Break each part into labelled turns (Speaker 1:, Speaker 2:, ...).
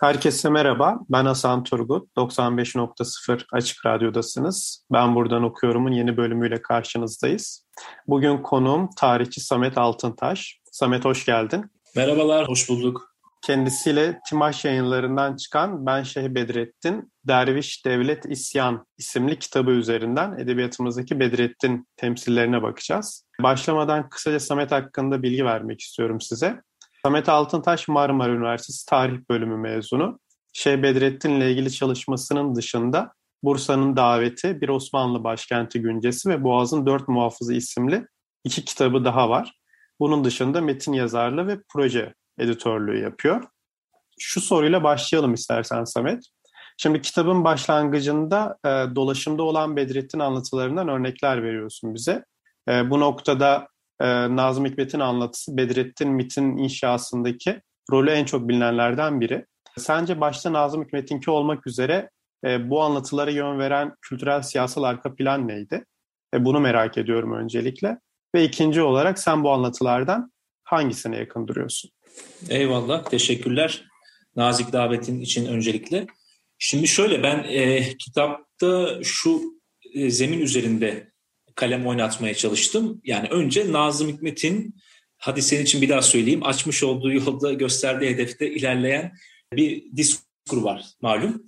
Speaker 1: Herkese merhaba, ben Hasan Turgut. 95.0 Açık Radyo'dasınız. Ben Buradan Okuyorum'un yeni bölümüyle karşınızdayız. Bugün konuğum tarihçi Samet Altıntaş. Samet hoş geldin.
Speaker 2: Merhabalar, hoş bulduk.
Speaker 1: Kendisiyle Timaş yayınlarından çıkan Ben Şeyh Bedrettin, Derviş Devlet İsyan isimli kitabı üzerinden edebiyatımızdaki Bedrettin temsillerine bakacağız. Başlamadan kısaca Samet hakkında bilgi vermek istiyorum size. Samet Altıntaş Marmara Üniversitesi Tarih Bölümü mezunu. Şeyh Bedrettin ile ilgili çalışmasının dışında Bursa'nın Daveti, Bir Osmanlı Başkenti Güncesi ve Boğaz'ın Dört Muhafızı isimli iki kitabı daha var. Bunun dışında metin yazarlığı ve proje editörlüğü yapıyor. Şu soruyla başlayalım istersen Samet. Şimdi kitabın başlangıcında e, dolaşımda olan Bedrettin anlatılarından örnekler veriyorsun bize. E, bu noktada e, Nazım Hikmet'in anlatısı Bedrettin MIT'in inşasındaki rolü en çok bilinenlerden biri. Sence başta Nazım Hikmet'inki olmak üzere e, bu anlatılara yön veren kültürel siyasal arka plan neydi? E, bunu merak ediyorum öncelikle. Ve ikinci olarak sen bu anlatılardan hangisine yakın duruyorsun?
Speaker 2: Eyvallah, teşekkürler nazik davetin için öncelikle. Şimdi şöyle ben e, kitapta şu e, zemin üzerinde kalem oynatmaya çalıştım. Yani önce Nazım Hikmet'in, hadi senin için bir daha söyleyeyim, açmış olduğu yolda gösterdiği hedefte ilerleyen bir diskur var malum.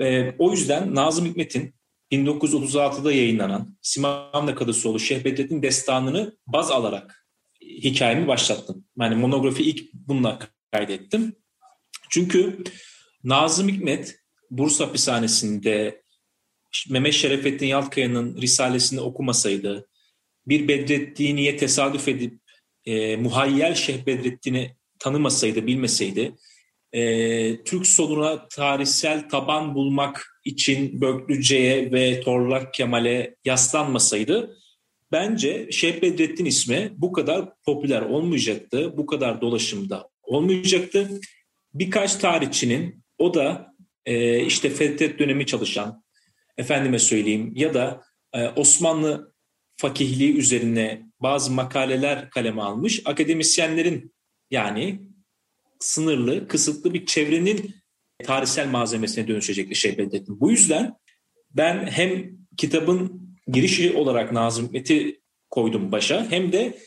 Speaker 2: E, o yüzden Nazım Hikmet'in 1936'da yayınlanan Simanla Kadısoğlu Şeyh Bedrettin Destanı'nı baz alarak hikayemi başlattım. Yani monografi ilk bununla kaydettim. Çünkü Nazım Hikmet Bursa hapishanesinde Mehmet Şerefettin Yaltkaya'nın Risalesini okumasaydı, bir Bedrettin'iye tesadüf edip e, muhayyel Şeyh Bedrettin'i tanımasaydı, bilmeseydi, e, Türk soluna tarihsel taban bulmak için Böklüce'ye ve Torlak Kemal'e yaslanmasaydı, bence Şeyh Bedrettin ismi bu kadar popüler olmayacaktı, bu kadar dolaşımda olmayacaktı. Birkaç tarihçinin, o da e, işte Fethet dönemi çalışan, efendime söyleyeyim ya da e, Osmanlı fakihliği üzerine bazı makaleler kaleme almış akademisyenlerin yani sınırlı, kısıtlı bir çevrenin tarihsel malzemesine dönüşecekti şey Bedrettin. Bu yüzden ben hem kitabın girişi olarak Nazım Hikmet'i koydum başa hem de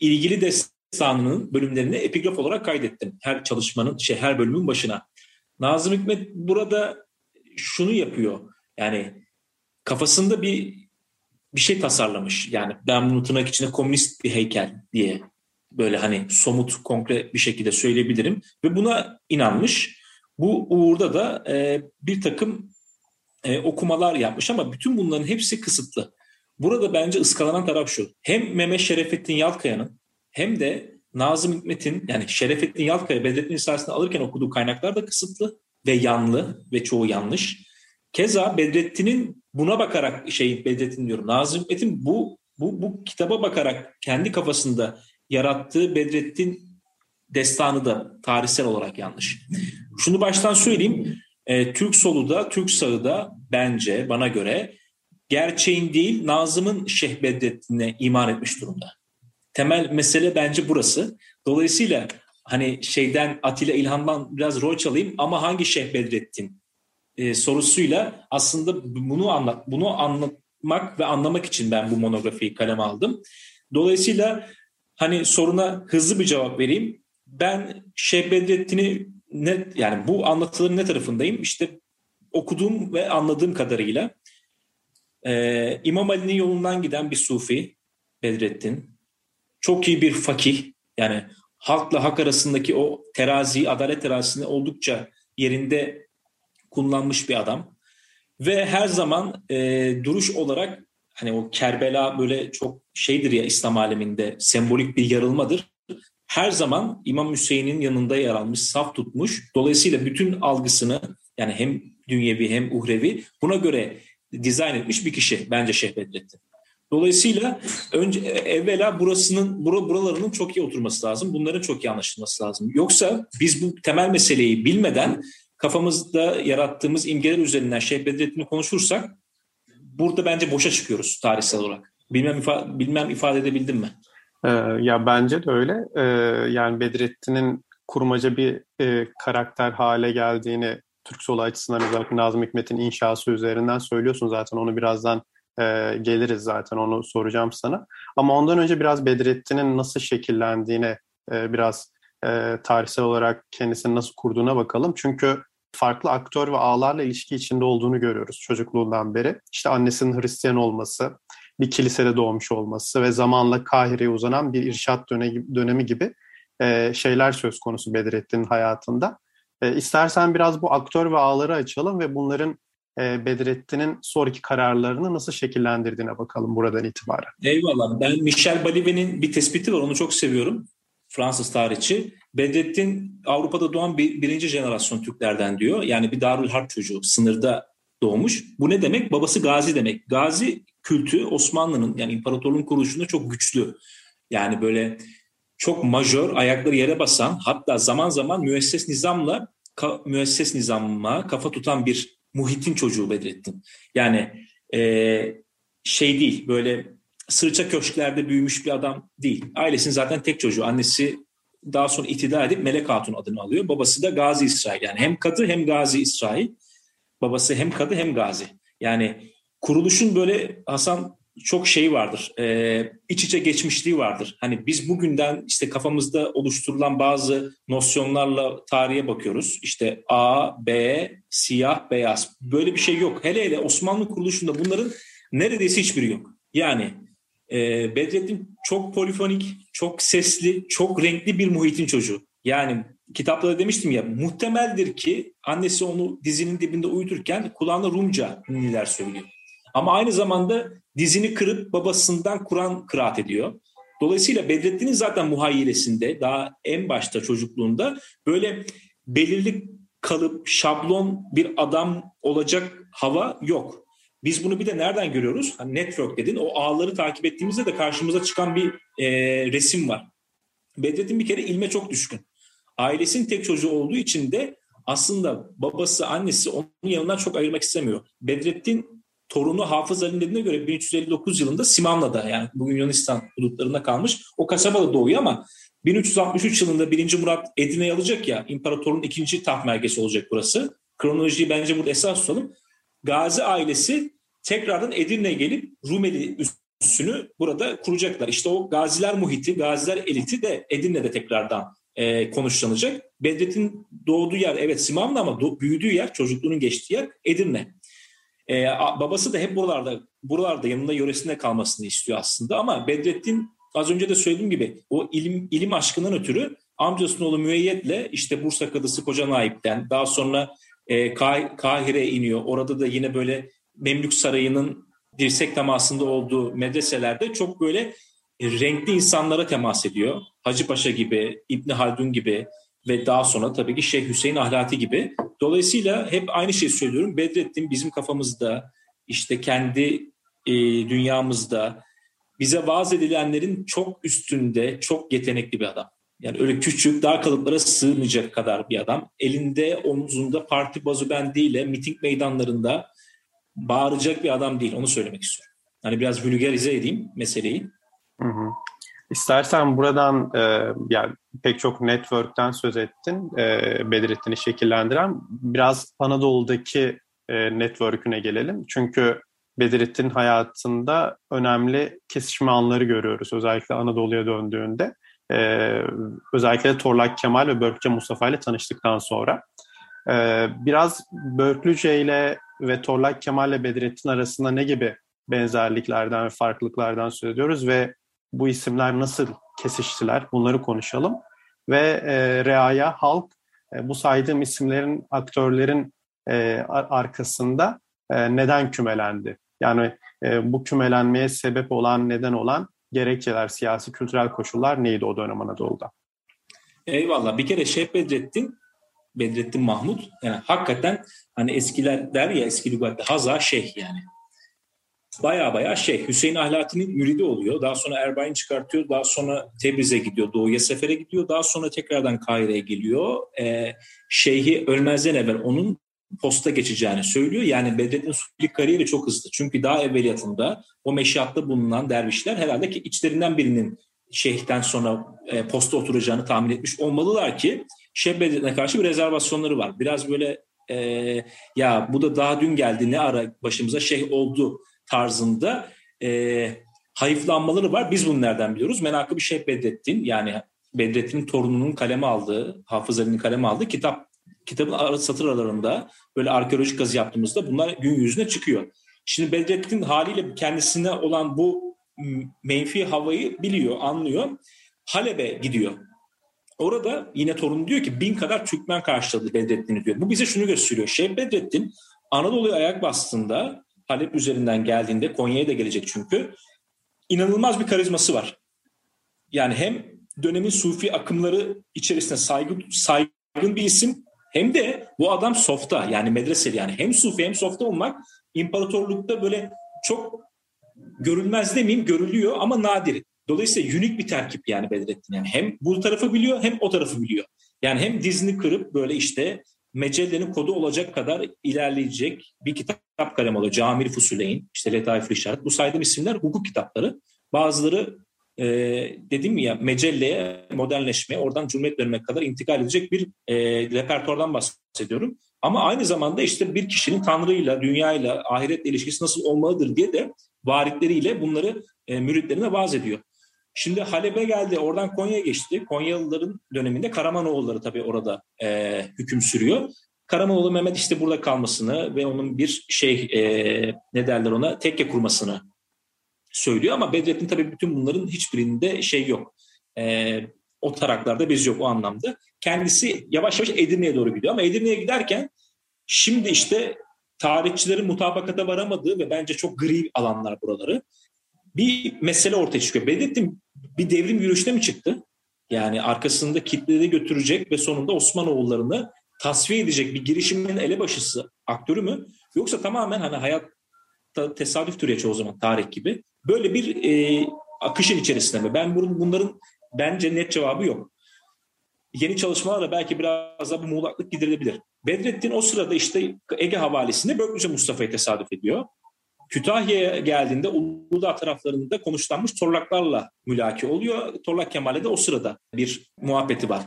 Speaker 2: ilgili destanının bölümlerini epigraf olarak kaydettim. Her çalışmanın, şey her bölümün başına. Nazım Hikmet burada şunu yapıyor. Yani kafasında bir bir şey tasarlamış. Yani ben bunu tırnak içinde komünist bir heykel diye böyle hani somut, konkret bir şekilde söyleyebilirim. Ve buna inanmış. Bu uğurda da e, bir takım e, okumalar yapmış ama bütün bunların hepsi kısıtlı. Burada bence ıskalanan taraf şu. Hem Mehmet Şerefettin Yalkaya'nın hem de Nazım Hikmet'in yani Şerefettin Yalkaya Bedrettin Risalesi'ni alırken okuduğu kaynaklar da kısıtlı ve yanlı ve çoğu yanlış. Keza Bedrettin'in buna bakarak şey Bedrettin diyorum Nazım Hikmet'in bu bu bu kitaba bakarak kendi kafasında yarattığı Bedrettin destanı da tarihsel olarak yanlış. Şunu baştan söyleyeyim. E, Türk solu da Türk sağı da bence bana göre gerçeğin değil Nazım'ın Şeyh Bedrettin'e iman etmiş durumda. Temel mesele bence burası. Dolayısıyla hani şeyden Atilla İlhan'dan biraz rol çalayım ama hangi Şeyh Bedrettin e, sorusuyla aslında bunu anlat bunu anlatmak ve anlamak için ben bu monografiyi kaleme aldım. Dolayısıyla hani soruna hızlı bir cevap vereyim. Ben Şeyh Bedrettin'i ne yani bu anlatıların ne tarafındayım? İşte okuduğum ve anladığım kadarıyla e, İmam Ali'nin yolundan giden bir sufi Bedrettin. Çok iyi bir fakih. Yani halkla hak arasındaki o terazi, adalet terazisini oldukça yerinde kullanmış bir adam. Ve her zaman e, duruş olarak hani o Kerbela böyle çok şeydir ya İslam aleminde sembolik bir yarılmadır. Her zaman İmam Hüseyin'in yanında yer almış, saf tutmuş. Dolayısıyla bütün algısını yani hem dünyevi hem uhrevi buna göre dizayn etmiş bir kişi bence Şeyh Bedrettin. Dolayısıyla önce evvela burasının bura, buralarının çok iyi oturması lazım. Bunların çok iyi anlaşılması lazım. Yoksa biz bu temel meseleyi bilmeden kafamızda yarattığımız imgeler üzerinden Şeyh Bedrettin'i konuşursak burada bence boşa çıkıyoruz tarihsel olarak. Bilmem, ifa bilmem ifade edebildim mi?
Speaker 1: Ee, ya bence de öyle. Ee, yani Bedrettin'in kurmaca bir e, karakter hale geldiğini Türk solu açısından özellikle Nazım Hikmet'in inşası üzerinden söylüyorsun zaten. Onu birazdan e, geliriz zaten onu soracağım sana. Ama ondan önce biraz Bedrettin'in nasıl şekillendiğine e, biraz e, tarihsel olarak kendisini nasıl kurduğuna bakalım. Çünkü farklı aktör ve ağlarla ilişki içinde olduğunu görüyoruz çocukluğundan beri. İşte annesinin Hristiyan olması, bir kilisede doğmuş olması ve zamanla Kahire'ye uzanan bir irşat dönemi gibi e, şeyler söz konusu Bedrettin'in hayatında. E, istersen biraz bu aktör ve ağları açalım ve bunların e, Bedrettin'in sonraki kararlarını nasıl şekillendirdiğine bakalım buradan itibaren.
Speaker 2: Eyvallah. Ben Michel Balive'nin bir tespiti var. Onu çok seviyorum. Fransız tarihçi. Bedrettin Avrupa'da doğan bir, birinci jenerasyon Türklerden diyor. Yani bir Darül Harp çocuğu. Sınırda doğmuş. Bu ne demek? Babası Gazi demek. Gazi kültü Osmanlı'nın yani imparatorluğun kuruluşunda çok güçlü. Yani böyle çok majör, ayakları yere basan hatta zaman zaman müesses nizamla ka, müesses nizamma kafa tutan bir muhitin çocuğu Bedrettin. Yani e, şey değil böyle sırça köşklerde büyümüş bir adam değil. Ailesinin zaten tek çocuğu. Annesi daha sonra itida edip Melek Hatun adını alıyor. Babası da Gazi İsrail. Yani hem kadı hem Gazi İsrail. Babası hem kadı hem Gazi. Yani kuruluşun böyle Hasan çok şey vardır. E, iç içe geçmişliği vardır. Hani biz bugünden işte kafamızda oluşturulan bazı nosyonlarla tarihe bakıyoruz. İşte A, B, siyah, beyaz. Böyle bir şey yok. Hele hele Osmanlı kuruluşunda bunların neredeyse hiçbiri yok. Yani e, Bedrettin çok polifonik, çok sesli, çok renkli bir muhitin çocuğu. Yani kitapta demiştim ya muhtemeldir ki annesi onu dizinin dibinde uyuturken kulağına Rumca ünlüler söylüyor. Ama aynı zamanda dizini kırıp babasından Kur'an kıraat ediyor. Dolayısıyla Bedrettin'in zaten muhayyilesinde daha en başta çocukluğunda böyle belirli kalıp şablon bir adam olacak hava yok. Biz bunu bir de nereden görüyoruz? Hani network dedin. O ağları takip ettiğimizde de karşımıza çıkan bir e, resim var. Bedrettin bir kere ilme çok düşkün. Ailesinin tek çocuğu olduğu için de aslında babası, annesi onun yanından çok ayırmak istemiyor. Bedrettin torunu Hafız Ali'nin dediğine göre 1359 yılında Simanla'da yani bugün Yunanistan hudutlarında kalmış. O kasabada doğuyor ama 1363 yılında 1. Murat Edirne'yi alacak ya imparatorun ikinci taht merkezi olacak burası. Kronolojiyi bence burada esas tutalım. Gazi ailesi tekrardan Edirne'ye gelip Rumeli üssünü burada kuracaklar. İşte o gaziler muhiti, gaziler eliti de Edirne'de tekrardan e, konuşlanacak. Bedrettin doğduğu yer evet Simanlı ama do- büyüdüğü yer, çocukluğunun geçtiği yer Edirne. Ee, babası da hep buralarda buralarda yanında yöresinde kalmasını istiyor aslında ama Bedrettin az önce de söylediğim gibi o ilim ilim aşkından ötürü amcasının oğlu Müeyyet'le işte Bursa Kadısı Koca Naip'ten daha sonra e, Kah iniyor. Orada da yine böyle Memlük Sarayı'nın dirsek temasında olduğu medreselerde çok böyle renkli insanlara temas ediyor. Hacı Paşa gibi, İbni Haldun gibi ve daha sonra tabii ki Şeyh Hüseyin Ahlati gibi. Dolayısıyla hep aynı şeyi söylüyorum. Bedrettin bizim kafamızda, işte kendi e, dünyamızda bize vaaz edilenlerin çok üstünde, çok yetenekli bir adam. Yani öyle küçük, dar kalıplara sığmayacak kadar bir adam. Elinde, omzunda parti bazubendiyle miting meydanlarında bağıracak bir adam değil. Onu söylemek istiyorum. Hani biraz vulgarize edeyim meseleyi.
Speaker 1: Hı hı. İstersen buradan e, yani pek çok network'ten söz ettin, e, Bedrettin'i şekillendiren. Biraz Anadolu'daki e, network'üne gelelim. Çünkü Bedrettin hayatında önemli kesişme anları görüyoruz. Özellikle Anadolu'ya döndüğünde. E, özellikle Torlak Kemal ve Börkçe Mustafa ile tanıştıktan sonra. E, biraz Börklüce ile ve Torlak Kemal ile Bedrettin arasında ne gibi benzerliklerden ve farklılıklardan söz ediyoruz ve bu isimler nasıl kesiştiler bunları konuşalım. Ve e, Reaya, Halk e, bu saydığım isimlerin, aktörlerin e, arkasında e, neden kümelendi? Yani e, bu kümelenmeye sebep olan, neden olan gerekçeler, siyasi, kültürel koşullar neydi o dönem Anadolu'da?
Speaker 2: Eyvallah. Bir kere Şeyh Bedrettin, Bedrettin Mahmut yani hakikaten hani eskiler der ya eski lügatte haza şeyh yani. Baya baya şey Hüseyin Ahlati'nin müridi oluyor. Daha sonra Erbain çıkartıyor. Daha sonra Tebriz'e gidiyor. Doğuya sefere gidiyor. Daha sonra tekrardan Kahire'ye geliyor. Ee, şeyhi ölmezden evvel onun posta geçeceğini söylüyor. Yani Bedrettin Sufi'lik kariyeri çok hızlı. Çünkü daha evveliyatında o meşiatta bulunan dervişler herhalde ki içlerinden birinin şeyhten sonra e, posta oturacağını tahmin etmiş olmalılar ki Şeyh Bedrettin'e karşı bir rezervasyonları var. Biraz böyle e, ya bu da daha dün geldi ne ara başımıza şeyh oldu tarzında e, hayıflanmaları var. Biz bunu nereden biliyoruz? Menakıb-ı Şeyh Bedrettin yani Bedrettin'in torununun kaleme aldığı, Hafız Ali'nin kaleme aldığı kitap kitabın ara, satır aralarında böyle arkeolojik kazı yaptığımızda bunlar gün yüzüne çıkıyor. Şimdi Bedrettin haliyle kendisine olan bu menfi havayı biliyor, anlıyor. Halep'e gidiyor. Orada yine torun diyor ki bin kadar Türkmen karşıladı Bedrettin'i diyor. Bu bize şunu gösteriyor. Şeyh Bedrettin Anadolu'ya ayak bastığında Halep üzerinden geldiğinde Konya'ya da gelecek çünkü inanılmaz bir karizması var. Yani hem dönemin sufi akımları içerisinde saygı, saygın bir isim hem de bu adam softa yani medreseli yani hem sufi hem softa olmak imparatorlukta böyle çok görülmez demeyeyim görülüyor ama nadir. Dolayısıyla unik bir terkip yani Bedrettin. Yani hem bu tarafı biliyor hem o tarafı biliyor. Yani hem dizini kırıp böyle işte Mecelle'nin kodu olacak kadar ilerleyecek bir kitap kalem alıyor. Camir Fusuleyn, işte Letaif Rişaret. Bu saydığım isimler hukuk kitapları. Bazıları e, dedim ya Mecelle'ye, modernleşmeye, oradan Cumhuriyet dönmek kadar intikal edecek bir e, repertuardan bahsediyorum. Ama aynı zamanda işte bir kişinin Tanrı'yla, dünyayla, ahiretle ilişkisi nasıl olmalıdır diye de varitleriyle bunları e, müritlerine vaaz ediyor. Şimdi Halep'e geldi, oradan Konya'ya geçti. Konyalıların döneminde Karamanoğulları tabii orada e, hüküm sürüyor. Karamanoğlu Mehmet işte burada kalmasını ve onun bir şey e, ne derler ona tekke kurmasını söylüyor. Ama Bedrettin tabii bütün bunların hiçbirinde şey yok. E, o taraklarda biz yok o anlamda. Kendisi yavaş yavaş Edirne'ye doğru gidiyor ama Edirne'ye giderken şimdi işte tarihçilerin mutabakata varamadığı ve bence çok gri alanlar buraları bir mesele ortaya çıkıyor. Bedrettin bir devrim yürüyüşüne mi çıktı? Yani arkasında kitleleri götürecek ve sonunda Osmanoğullarını tasfiye edecek bir girişimin elebaşısı, aktörü mü? Yoksa tamamen hani hayatta tesadüf türeçi o zaman tarih gibi. Böyle bir e, akışın içerisinde mi? Ben bunun, bunların bence net cevabı yok. Yeni çalışmalarla belki biraz daha bu muğlaklık giderilebilir. Bedrettin o sırada işte Ege Havalisi'nde Börklüce Mustafa'ya tesadüf ediyor. Kütahya'ya geldiğinde Uludağ taraflarında konuşlanmış torlaklarla mülaki oluyor. Torlak Kemal'e de o sırada bir muhabbeti var.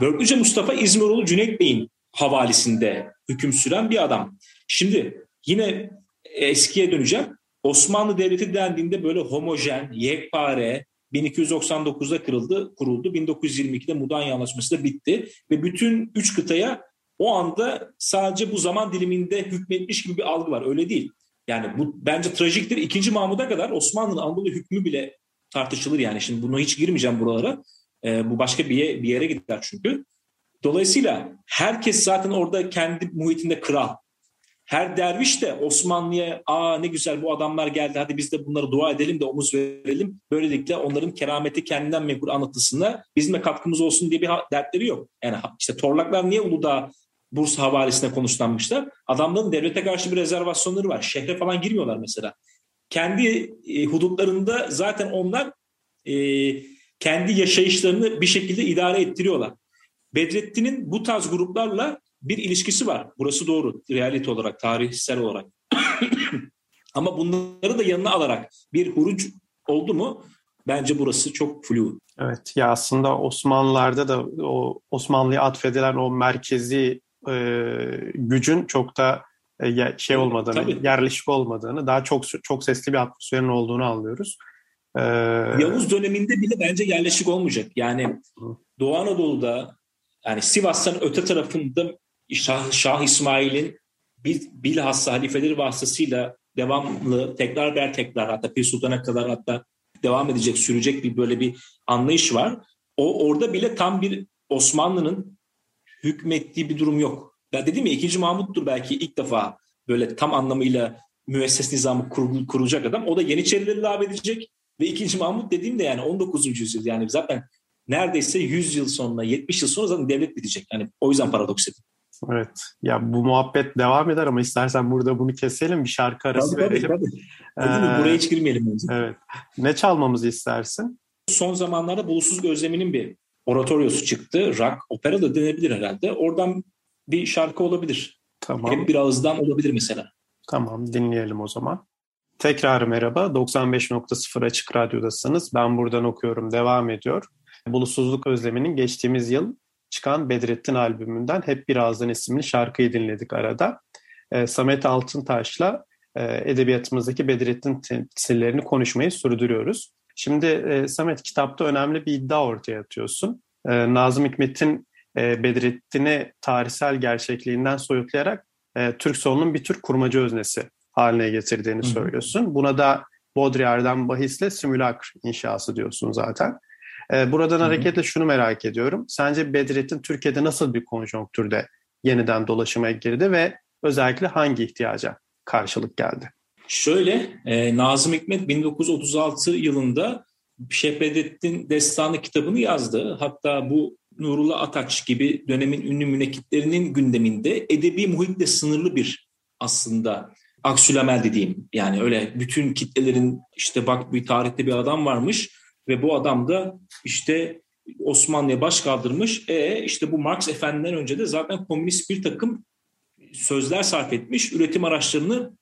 Speaker 2: Börklüce Mustafa İzmiroğlu Cüneyt Bey'in havalisinde hüküm süren bir adam. Şimdi yine eskiye döneceğim. Osmanlı Devleti dendiğinde böyle homojen, yekpare, 1299'da kırıldı, kuruldu. 1922'de Mudanya Anlaşması da bitti. Ve bütün üç kıtaya o anda sadece bu zaman diliminde hükmetmiş gibi bir algı var. Öyle değil. Yani bu bence trajiktir. İkinci Mahmud'a kadar Osmanlı'nın Anadolu hükmü bile tartışılır yani. Şimdi buna hiç girmeyeceğim buralara. E, bu başka bir, bir yere gider çünkü. Dolayısıyla herkes zaten orada kendi muhitinde kral. Her derviş de Osmanlı'ya aa ne güzel bu adamlar geldi hadi biz de bunları dua edelim de omuz verelim. Böylelikle onların kerameti kendinden menkul anlatısına bizim de katkımız olsun diye bir dertleri yok. Yani işte Torlaklar niye Uludağ Bursa havalisine konuşlanmışlar. Adamların devlete karşı bir rezervasyonları var. Şehre falan girmiyorlar mesela. Kendi e, hudutlarında zaten onlar e, kendi yaşayışlarını bir şekilde idare ettiriyorlar. Bedrettin'in bu tarz gruplarla bir ilişkisi var. Burası doğru. Realite olarak, tarihsel olarak. Ama bunları da yanına alarak bir huruc oldu mu bence burası çok flu.
Speaker 1: Evet ya aslında Osmanlılarda da o Osmanlı'ya atfedilen o merkezi e, gücün çok da e, şey olmadığını, Tabii. yerleşik olmadığını, daha çok çok sesli bir atmosferin olduğunu anlıyoruz.
Speaker 2: Ee, Yavuz döneminde bile bence yerleşik olmayacak. Yani Doğu Anadolu'da yani Sivas'tan öte tarafında Şah, Şah İsmail'in bilhassa halifeleri vasıtasıyla devamlı tekrar ber tekrar hatta Pir Sultan'a kadar hatta devam edecek, sürecek bir böyle bir anlayış var. O orada bile tam bir Osmanlı'nın hükmettiği bir durum yok. Ben dedim ya ikinci Mahmut'tur belki ilk defa böyle tam anlamıyla müesses nizamı kur, kurulacak adam. O da Yeniçerileri lağv edecek. Ve ikinci Mahmut dediğim de yani 19. yüzyıl yani zaten neredeyse 100 yıl sonra 70 yıl sonra zaten devlet bitecek. Yani o yüzden paradoks dedim.
Speaker 1: Evet. Ya bu muhabbet devam eder ama istersen burada bunu keselim. Bir şarkı arası
Speaker 2: tabii,
Speaker 1: verelim.
Speaker 2: Tabii, tabii. Ee, buraya hiç girmeyelim. Önce.
Speaker 1: Evet. Ne çalmamızı istersin?
Speaker 2: Son zamanlarda Bulusuz Gözlemi'nin bir oratoryosu çıktı. Rock, opera da denebilir herhalde. Oradan bir şarkı olabilir.
Speaker 1: Tamam.
Speaker 2: Hep bir ağızdan olabilir mesela.
Speaker 1: Tamam dinleyelim o zaman. Tekrar merhaba. 95.0 Açık Radyo'dasınız. Ben buradan okuyorum. Devam ediyor. Bulutsuzluk Özlemi'nin geçtiğimiz yıl çıkan Bedrettin albümünden Hep Bir Ağızdan isimli şarkıyı dinledik arada. E, Samet Altıntaş'la e, edebiyatımızdaki Bedrettin temsillerini konuşmayı sürdürüyoruz. Şimdi e, Samet kitapta önemli bir iddia ortaya atıyorsun. E, Nazım Hikmet'in e, Bedrettin'i tarihsel gerçekliğinden soyutlayarak e, Türk solunun bir tür kurmacı öznesi haline getirdiğini Hı. söylüyorsun. Buna da Baudrillard'dan bahisle simülakr inşası diyorsun zaten. E, buradan hareketle şunu merak ediyorum. Sence Bedrettin Türkiye'de nasıl bir konjonktürde yeniden dolaşıma girdi ve özellikle hangi ihtiyaca karşılık geldi?
Speaker 2: Şöyle, e, Nazım Hikmet 1936 yılında Şeyh Bedrettin Destanı kitabını yazdı. Hatta bu Nurullah Ataç gibi dönemin ünlü münekitlerinin gündeminde edebi muhitle sınırlı bir aslında aksülamel dediğim yani öyle bütün kitlelerin işte bak bir tarihte bir adam varmış ve bu adam da işte Osmanlı'ya baş kaldırmış. E işte bu Marx efendiden önce de zaten komünist bir takım sözler sarf etmiş. Üretim araçlarını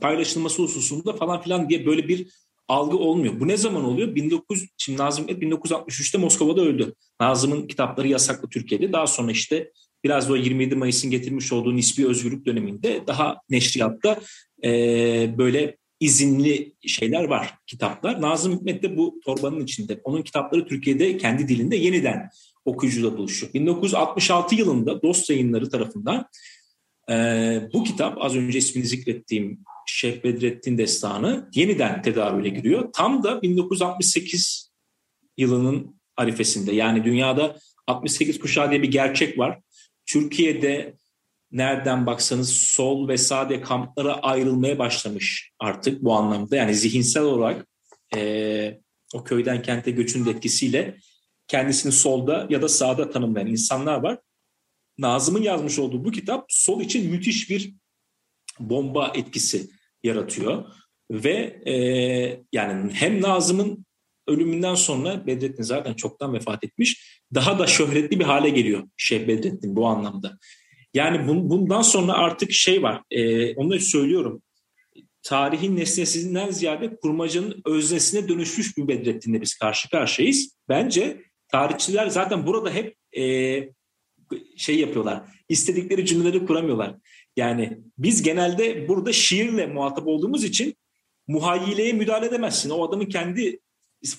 Speaker 2: paylaşılması hususunda falan filan diye böyle bir algı olmuyor. Bu ne zaman oluyor? 19 şimdi Nazım Hikmet 1963'te Moskova'da öldü. Nazım'ın kitapları yasaklı Türkiye'de. Daha sonra işte biraz da o 27 Mayıs'ın getirmiş olduğu nispi özgürlük döneminde daha neşriyatta e, böyle izinli şeyler var, kitaplar. Nazım Hikmet de bu torbanın içinde. Onun kitapları Türkiye'de kendi dilinde yeniden okuyucuyla buluşuyor. 1966 yılında Dost Yayınları tarafından e, bu kitap az önce ismini zikrettiğim Şeyh Bedrettin Destanı yeniden tedavüle giriyor. Tam da 1968 yılının arifesinde yani dünyada 68 kuşağı diye bir gerçek var. Türkiye'de nereden baksanız sol ve sade kamplara ayrılmaya başlamış artık bu anlamda. Yani zihinsel olarak e, o köyden kente göçün etkisiyle kendisini solda ya da sağda tanımlayan insanlar var. Nazım'ın yazmış olduğu bu kitap sol için müthiş bir bomba etkisi yaratıyor. Ve e, yani hem Nazım'ın ölümünden sonra Bedrettin zaten çoktan vefat etmiş. Daha da şöhretli bir hale geliyor Şeyh Bedrettin bu anlamda. Yani bundan sonra artık şey var, e, onu söylüyorum. Tarihin nesnesinden ziyade kurmacanın öznesine dönüşmüş bir Bedrettin'le biz karşı karşıyayız. Bence tarihçiler zaten burada hep e, şey yapıyorlar. İstedikleri cümleleri kuramıyorlar. Yani biz genelde burada şiirle muhatap olduğumuz için muhayyileye müdahale edemezsin. O adamın kendi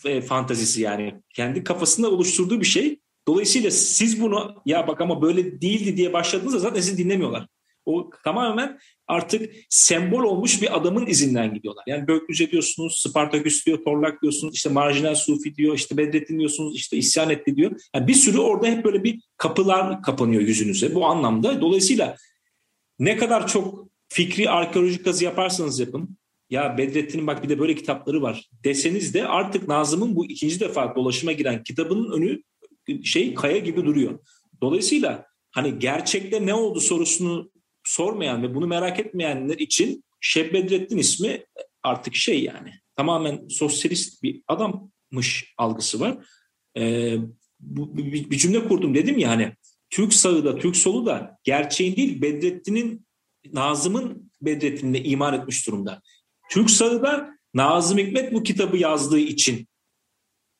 Speaker 2: e, fantazisi yani. Kendi kafasında oluşturduğu bir şey. Dolayısıyla siz bunu ya bak ama böyle değildi diye başladığınızda zaten sizi dinlemiyorlar. O tamamen artık sembol olmuş bir adamın izinden gidiyorlar. Yani Böklüce diyorsunuz, Spartaküs diyor, Torlak diyorsunuz, işte marjinal Sufi diyor, işte Bedrettin diyorsunuz, işte isyan etti diyor. Yani bir sürü orada hep böyle bir kapılar kapanıyor yüzünüze bu anlamda. Dolayısıyla ne kadar çok fikri arkeolojik kazı yaparsanız yapın, ya Bedrettin'in bak bir de böyle kitapları var deseniz de artık Nazım'ın bu ikinci defa dolaşıma giren kitabının önü şey kaya gibi duruyor. Dolayısıyla hani gerçekte ne oldu sorusunu sormayan ve bunu merak etmeyenler için Şeb ismi artık şey yani tamamen sosyalist bir adammış algısı var. Ee, bu, bir, bir cümle kurdum dedim ya hani Türk sağı da Türk solu da gerçeğin değil Bedrettin'in Nazım'ın Bedrettin'le iman etmiş durumda. Türk sağı da Nazım Hikmet bu kitabı yazdığı için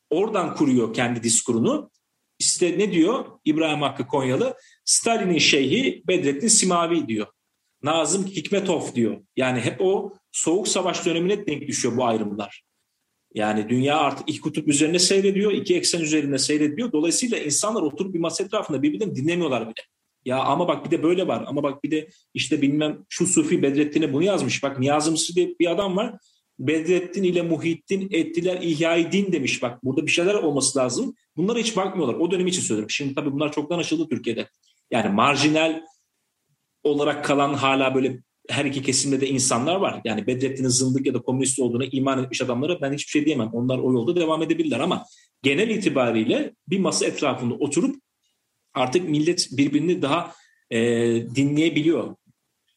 Speaker 2: oradan kuruyor kendi diskurunu. İşte ne diyor İbrahim Hakkı Konyalı? Stalin'in şeyhi Bedrettin Simavi diyor. Nazım Hikmetov diyor. Yani hep o soğuk savaş dönemine denk düşüyor bu ayrımlar. Yani dünya artık iki kutup üzerine seyrediyor, iki eksen üzerinde seyrediyor. Dolayısıyla insanlar oturup bir masa etrafında birbirlerini dinlemiyorlar bile. Ya ama bak bir de böyle var. Ama bak bir de işte bilmem şu Sufi Bedrettin'e bunu yazmış. Bak Niyazi Mısır diye bir adam var. Bedrettin ile Muhittin ettiler ihyai din demiş. Bak burada bir şeyler olması lazım. Bunlara hiç bakmıyorlar. O dönem için söylüyorum. Şimdi tabii bunlar çoktan aşıldı Türkiye'de. Yani marjinal olarak kalan hala böyle her iki kesimde de insanlar var. Yani Bedrettin'in zındık ya da komünist olduğuna iman etmiş adamlara ben hiçbir şey diyemem. Onlar o yolda devam edebilirler ama genel itibariyle bir masa etrafında oturup artık millet birbirini daha e, dinleyebiliyor.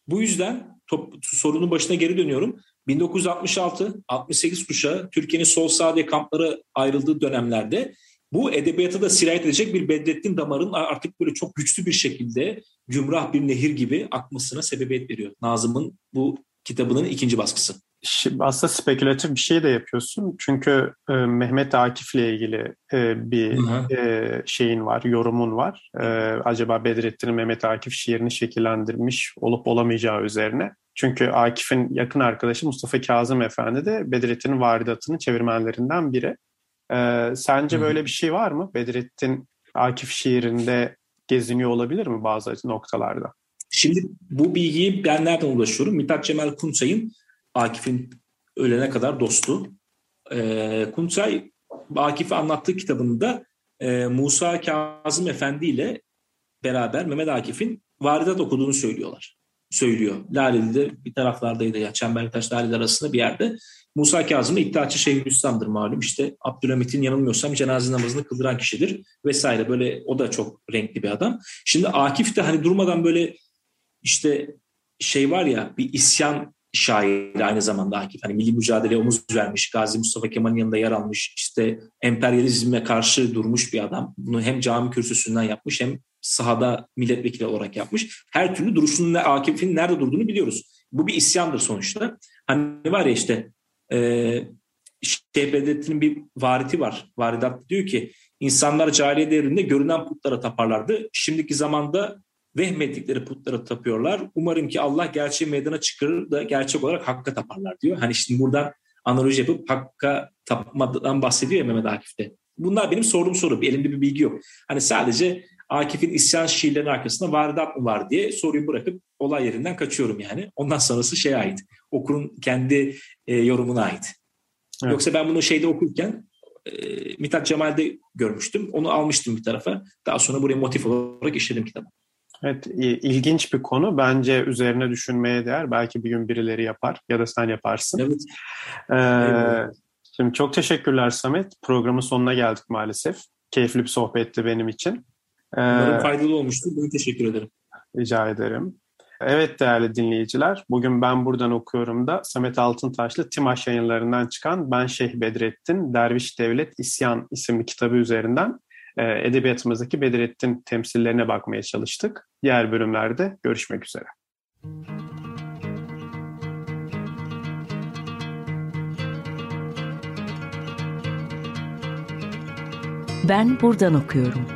Speaker 2: Bu yüzden top, sorunun başına geri dönüyorum. 1966-68 kuşağı Türkiye'nin sol sağ diye kamplara ayrıldığı dönemlerde bu edebiyata da sirayet edecek bir Bedrettin damarın artık böyle çok güçlü bir şekilde gümrah bir nehir gibi akmasına sebebiyet veriyor. Nazım'ın bu kitabının ikinci baskısı.
Speaker 1: Şimdi aslında spekülatif bir şey de yapıyorsun. Çünkü e, Mehmet Akif'le ilgili e, bir e, şeyin var, yorumun var. E, acaba Bedrettin'in Mehmet Akif şiirini şekillendirmiş olup olamayacağı üzerine. Çünkü Akif'in yakın arkadaşı Mustafa Kazım Efendi de Bedrettin'in varidatının çevirmenlerinden biri. Ee, sence Hı. böyle bir şey var mı? Bedrettin Akif şiirinde geziniyor olabilir mi bazı noktalarda?
Speaker 2: Şimdi bu bilgiyi ben nereden ulaşıyorum? Mithat Cemal Kunsay'ın Akif'in ölene kadar dostu. Ee, Kunsay Akif'i anlattığı kitabında e, Musa Kazım Efendi ile beraber Mehmet Akif'in varidat okuduğunu söylüyorlar. Söylüyor. Laleli'de bir taraflardaydı ya Çembertaş Laleli arasında bir yerde. Musa Kazım İttihatçı Şeyhülislam'dır malum. İşte Abdülhamit'in yanılmıyorsam cenaze namazını kıldıran kişidir vesaire. Böyle o da çok renkli bir adam. Şimdi Akif de hani durmadan böyle işte şey var ya bir isyan şairi aynı zamanda Akif. Hani milli mücadeleye omuz vermiş, Gazi Mustafa Kemal'in yanında yer almış, işte emperyalizme karşı durmuş bir adam. Bunu hem cami kürsüsünden yapmış hem sahada milletvekili olarak yapmış. Her türlü duruşunun Akif'in nerede durduğunu biliyoruz. Bu bir isyandır sonuçta. Hani var ya işte e, Şeyh Bedrettin'in bir variti var. Varidat diyor ki insanlar cahiliye devrinde görünen putlara taparlardı. Şimdiki zamanda vehmettikleri putlara tapıyorlar. Umarım ki Allah gerçeği meydana çıkarır da gerçek olarak hakka taparlar diyor. Hani şimdi buradan analoji yapıp hakka tapmadan bahsediyor ya Mehmet Akif'te. Bunlar benim sorduğum soru. Elimde bir bilgi yok. Hani sadece Akif'in isyan şiirlerinin arkasında varidat mı var diye soruyu bırakıp olay yerinden kaçıyorum yani. Ondan sonrası şeye ait. Okurun kendi e, yorumuna ait. Evet. Yoksa ben bunu şeyde okurken e, Mithat Cemal'de görmüştüm. Onu almıştım bir tarafa. Daha sonra buraya motif olarak işledim kitabı.
Speaker 1: Evet, ilginç bir konu. Bence üzerine düşünmeye değer. Belki bir gün birileri yapar ya da sen yaparsın. Evet. Ee, şimdi çok teşekkürler Samet. Programın sonuna geldik maalesef. Keyifli bir sohbetti benim için.
Speaker 2: Umarım faydalı olmuştur. Ben teşekkür ederim.
Speaker 1: Rica ederim. Evet değerli dinleyiciler, bugün ben buradan okuyorum da Samet Altıntaşlı Timaş yayınlarından çıkan Ben Şeyh Bedrettin, Derviş Devlet İsyan isimli kitabı üzerinden e, edebiyatımızdaki Bedrettin temsillerine bakmaya çalıştık. Diğer bölümlerde görüşmek üzere.
Speaker 3: Ben buradan okuyorum.